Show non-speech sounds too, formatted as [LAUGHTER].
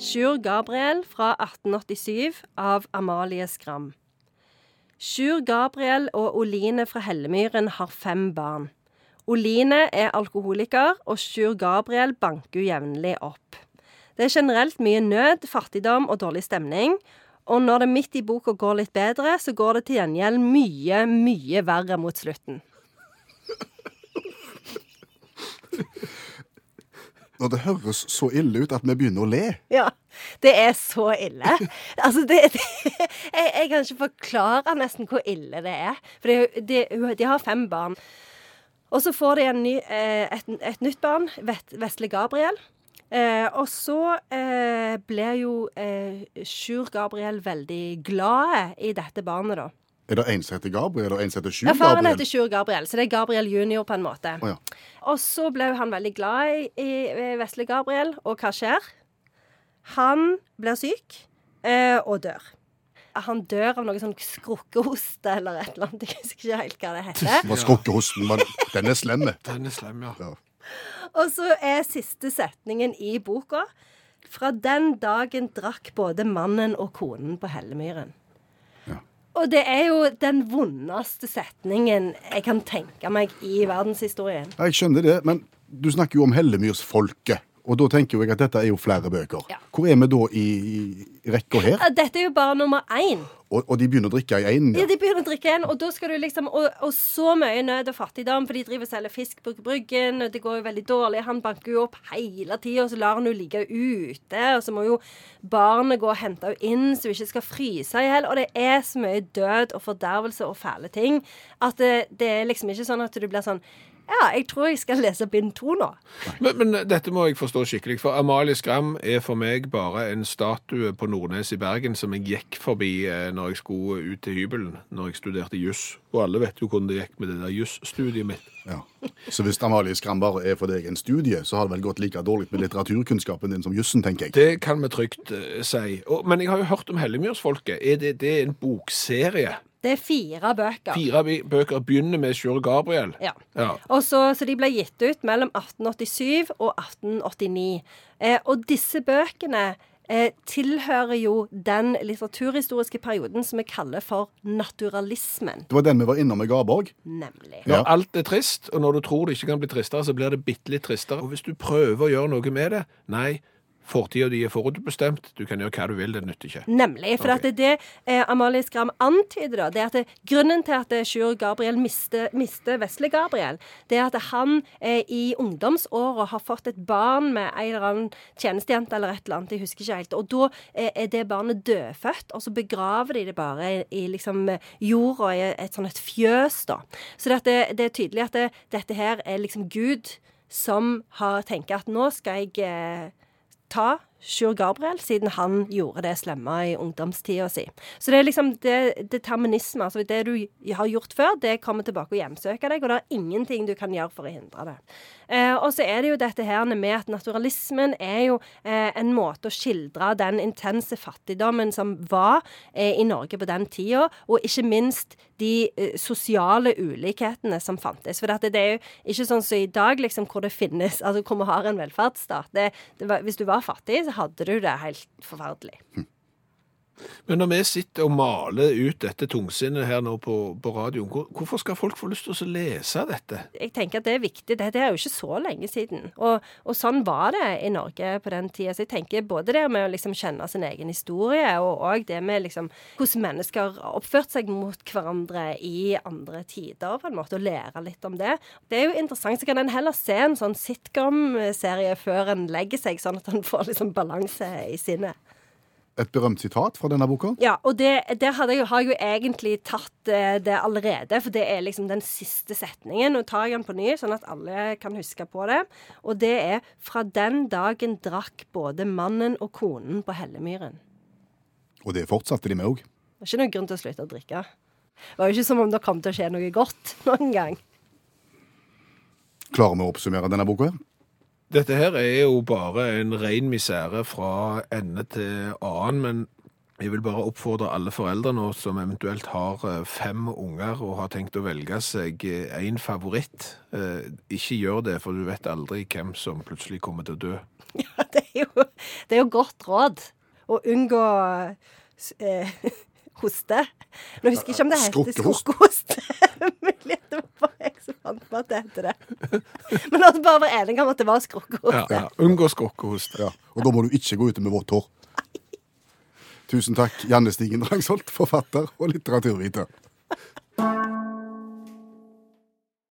Sjur Gabriel fra 1887 av Amalie Skram. Sjur Gabriel og Oline fra Hellemyren har fem barn. Oline er alkoholiker, og Sjur Gabriel banker jevnlig opp. Det er generelt mye nød, fattigdom og dårlig stemning. Og når det midt i boka går litt bedre, så går det til gjengjeld mye, mye verre mot slutten. [LAUGHS] Når det høres så ille ut at vi begynner å le. Ja, det er så ille. Altså, det, det jeg, jeg, kan ikke forklare nesten hvor ille det er. For de, de har fem barn. Og så får de ny, eh, et, et, nytt barn, Vesle Gabriel. Eh, og så eh, blir jo eh, Sjur Gabriel veldig glad i dette barnet, da. Er det en som heter Gabriel, og en som heter Sjur Gabriel? ja, Faren heter Sjur Gabriel, så det er Gabriel junior på en måte. Oh, ja. Og så ble han veldig glad i, i Vesle Gabriel, og hva skjer? Han blir syk eh, og dør. Han dør av noe sånn skrukkehoste eller et eller annet. Jeg husker ikke helt hva det heter. Var skrukkehosten, men den er slem. Den er slem, ja. ja. Og så er siste setningen i boka Fra den dagen drakk både mannen og konen på Hellemyren. Og det er jo den vondeste setningen jeg kan tenke meg i verdenshistorien. Jeg skjønner det, men du snakker jo om Hellemyrsfolket. Og da tenker jeg at dette er jo flere bøker. Ja. Hvor er vi da i, i rekka her? Dette er jo bare nummer én. Og, og, de begynner å drikke i én? Ja. ja, de begynner å drikke én, og da skal du liksom og, og, så mye nød og fattigdom, for de driver og selger fisk på Bryggen, og det går jo veldig dårlig. Han banker jo opp hele tida, og så lar han henne ligge ute. Og så må jo barnet gå og hente henne inn så hun ikke skal fryse i hjel. Og det er så mye død og fordervelse og fæle ting at det, det er liksom ikke sånn at du blir sånn ja, jeg tror jeg skal lese bind to nå. Men, men, dette må jeg forstå skikkelig. For Amalie Skram er for meg bare en statue på Nordnes i Bergen som jeg gikk forbi eh, når jeg skulle ut til hybelen når jeg studerte juss. Og alle vet jo hvordan det gikk med det der jusstudiet mitt. Ja. Så hvis Amalie Skram bare er for deg en studie, så har det vel gått like dårlig med litteraturkunnskapen din som jussen, tenker jeg. Det kan vi trygt uh, si. Og, men jeg har jo hørt om Hellemyrsfolket. Er det, det er en bokserie? Det er fire bøker. Fire bøker begynner med Sjur Gabriel. Ja. ja. Og så, så, de ble gitt ut mellom 1887 og 1889. Eh, og disse bøkene eh, tilhører jo den litteraturhistoriske perioden som vi kaller for naturalismen. Det var den vi var innom med Garborg? Nemlig. Når alt er trist, og når du tror det ikke kan bli tristere, så blir det bitte litt tristere. Og hvis du prøver å gjøre noe med det, nei, Fortida di er forutbestemt. Du kan gjøre hva du vil, det nytter ikke. Nemlig. For okay. er det eh, Amalie Skram antyder, da, det er at det, grunnen til at Sjur Gabriel mister, mister Vesle Gabriel, det er at han eh, i ungdomsåra har fått et barn med en eller annen tjenestejente eller et eller annet, jeg husker ikke helt. Og da eh, er det barnet dødfødt, og så begraver de det bare i, i liksom jorda, i et sånn et fjøs, da. Så det, det, er tydelig at det, dette her er liksom Gud som har tenkt at nå skal jeg eh, ta Sjur Gabriel, siden han gjorde det slemme i ungdomstida si. Så det er liksom det, determinisme. Altså det du har gjort før, det kommer tilbake og hjemsøker deg, og det er ingenting du kan gjøre for å hindre det. Eh, og så er det jo dette her med at naturalismen er jo eh, en måte å skildre den intense fattigdommen som var eh, i Norge på den tida, og ikke minst de eh, sosiale ulikhetene som fantes. For det, det, er jo ikke sånn som i dag, liksom, hvor det finnes Altså hvor vi har en velferdsstat. Det, var, hvis du var fattig, så hadde du det helt forferdelig. Hm. Men når vi sitter og maler ut dette tungsinnet her nå på, på radioen, hvor, hvorfor skal folk få lyst til å lese dette? Jeg tenker at det er viktig. Dette er jo ikke så lenge siden. Og, og sånn var det i Norge på den tida. Så jeg tenker både det med å liksom kjenne sin egen historie, og òg det med liksom hvordan mennesker har oppført seg mot hverandre i andre tider, på en måte, og lære litt om det. Det er jo interessant. Så kan en heller se en sånn sitcom-serie før en legger seg, sånn at en får liksom balanse i sinnet et berømt sitat fra denne boka? Ja, og det, der jeg, har jeg jo egentlig tatt eh, det allerede. For det er liksom den siste setningen. Nå tar jeg den på ny, sånn at alle kan huske på det. Og det er Fra den dagen drakk både mannen og konen på Hellemyren. Og det fortsatte de med òg? Det var ikke noen grunn til å slutte å drikke. Det var jo ikke som om det kom til å skje noe godt noen gang. Klarer vi å oppsummere denne boka? Dette her er jo bare en ren misere fra ende til annen, men Jeg vil bare oppfordre alle foreldre nå som eventuelt har eh, fem unger og har tenkt å velge seg én favoritt. Eh, Ikke gjør det, for du vet aldri hvem som plutselig kommer til å dø. [LAUGHS] Ja, det er jo, det er jo godt råd å unngå eh, [LAUGHS] hoste. Nå husker jeg ikke om det heter Skrukkehost. skrukkehost. Mulig at det var bare på at det heter det. [LAUGHS] Men la oss bare være enige om at det var skrukkehoste. Ja, ja. Unngå skrukkehoste. Ja, og da må du ikke gå ute med vått hår. Tusen takk, Janne Stigen Drangsholt, forfatter og litteraturviter.